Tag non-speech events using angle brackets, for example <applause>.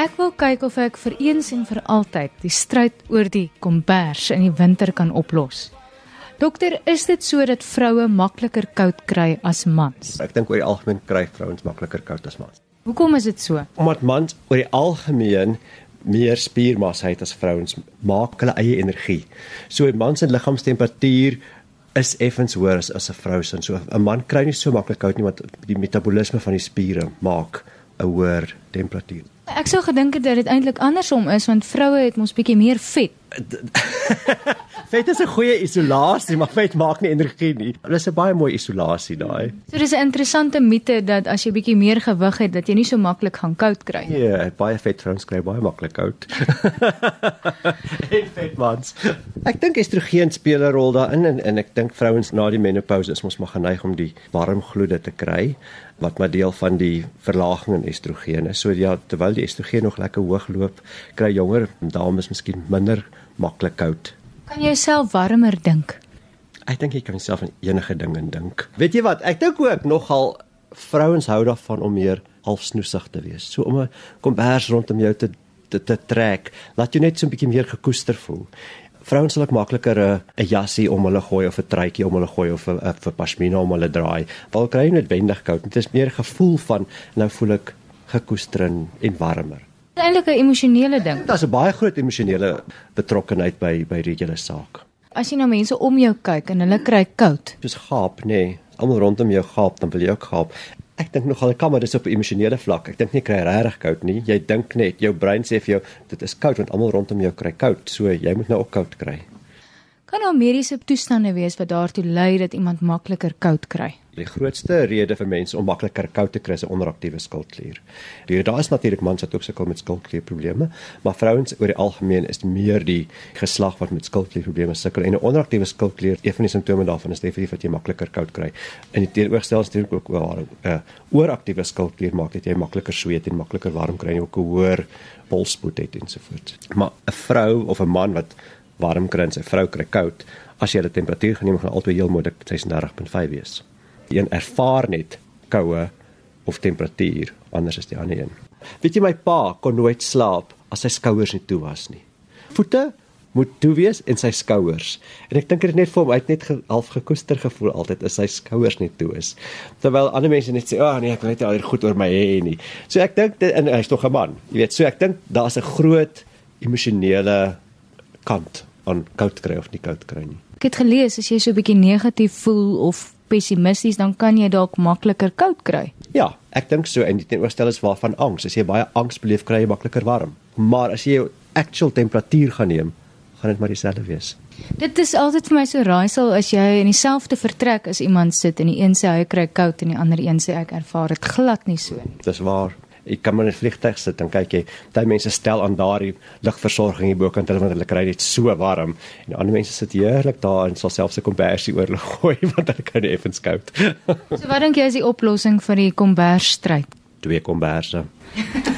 Ek wil kyk of ek vir eens en vir altyd die stryd oor die kombers in die winter kan oplos. Dokter, is dit so dat vroue makliker koud kry as mans? Ek dink oor die algemeen kry vrouens makliker koud as mans. Hoekom is dit so? Omdat mans oor die algemeen meer spiermassa het as vrouens, maak hulle eie energie. So 'n man se liggaamstemperatuur is effens hoër as, as 'n vrou se. So 'n man kry nie so maklik koud nie want die metabolisme van die spiere maak 'n hoër temperatuur. Ek sou gedink het dat dit eintlik andersom is want vroue het mos bietjie meer vet. <laughs> vet is 'n goeie isolasie, maar vet maak nie energie nie. Dit is 'n baie mooi isolasie daai. So dis 'n interessante mite dat as jy bietjie meer gewig het dat jy nie so maklik gaan koud kry nie. Ja, yeah, baie vet vrouens kry baie maklik koud. <laughs> en vet mans. Ek dink estrogen speel 'n rol daarin en en ek dink vrouens na die menopouse is mos maar geneig om die warm gloede te kry wat maar deel van die verlaging in estrogen is. So ja, terwyl die estrogen nog lekker hoog loop, kry jonger dames miskien minder maklik koud. Kan jy jouself warmer dink? Ek dink jy kan jouself aan enige ding indink. Weet jy wat? Ek dink ook nogal vrouens hou daarvan om meer halfsnoesig te wees. So om 'n kombers rondom jou te te, te trek, laat jou net so 'n bietjie meer gekoester voel. Vrouens sal makliker 'n 'n jassie om hulle gooi of 'n truitjie om hulle gooi of 'n 'n pasmina om hulle draai. Val kry jy net wendig koud. Dit is meer gevoel van nou voel ek gekoester en warmer eintlik 'n emosionele ding. Daar's 'n baie groot emosionele betrokkenheid by by hierdie saak. As jy na mense om jou kyk en hulle kry koud, dis gaap, nê. Nee. Almal rondom jou gaap, dan wil jy ook gaap. Ek dink nogal ek kan maar dis op 'n emosionele vlak. Ek dink nie kry regtig koud nie. Jy dink net jou brein sê vir jou dit is koud want almal rondom jou kry koud, so jy moet nou ook koud kry. Kan daar mediese toestande wees wat daartoe lei dat iemand makliker koud kry? Die grootste rede vir mense om makliker koud te kry is 'n onderaktiewe skildklier. Die daar is natuurlik mans wat ook sukkel met skildklierprobleme, maar vrouens oor die algemeen is meer die geslag wat met skildklierprobleme sukkel en 'n onderaktiewe skildklier, een van die simptome daarvan is definitief dat jy makliker koud kry. In die teenoorgestel is dit ook waar 'n uh, ooraktiewe skildklier maak dat jy makliker sweet en makliker warm kry en ook 'n hoër polsspoed het ensovoorts. Maar 'n vrou of 'n man wat warm kry en sy vrou kry koud, as jy die temperatuur geneem gaan altyd heel moontlik 36.5 wees een ervaar net koue of temperatuur anders as die ander een. Weet jy my pa kon nooit slaap as sy skouers nie toe was nie. Voete moet toe wees en sy skouers. En ek dink dit net vir hom uit net half gekoester gevoel altyd as sy skouers net toe is. Terwyl ander mense net sê, "Ag oh, nee, ek weet al goed oor my hê nie." So ek dink dit en hy's tog 'n man. Jy weet, so ek dink daar's 'n groot emosionele kant aan koud kry of nie koud kry nie. Ek het gelees as jy so 'n bietjie negatief voel of pessimisties, dan kan jy dalk makliker koud kry. Ja, ek dink so en die teenoorgestel is waarvan angs. As jy baie angs beleef, kry jy makliker warm. Maar as jy jou actual temperatuur gaan neem, gaan dit maar dieselfde wees. Dit is altyd vir my so raaisel as jy in dieselfde vertrek as iemand sit en die een sê hy kry koud en die ander een sê ek ervaar dit glad nie so nie. Dis waar ek kan maar in 'n vliegtuig sit dan kyk jy baie mense stel aan daardie lugversorging hier bokant hulle want hulle kry dit so warm en ander mense sit heerlik daar en sal selfs 'n kombersie oor hulle <laughs> gooi want hulle kry net effens koud. so wat dink jy is die oplossing vir die kombersstryd? Twee komberse. <laughs>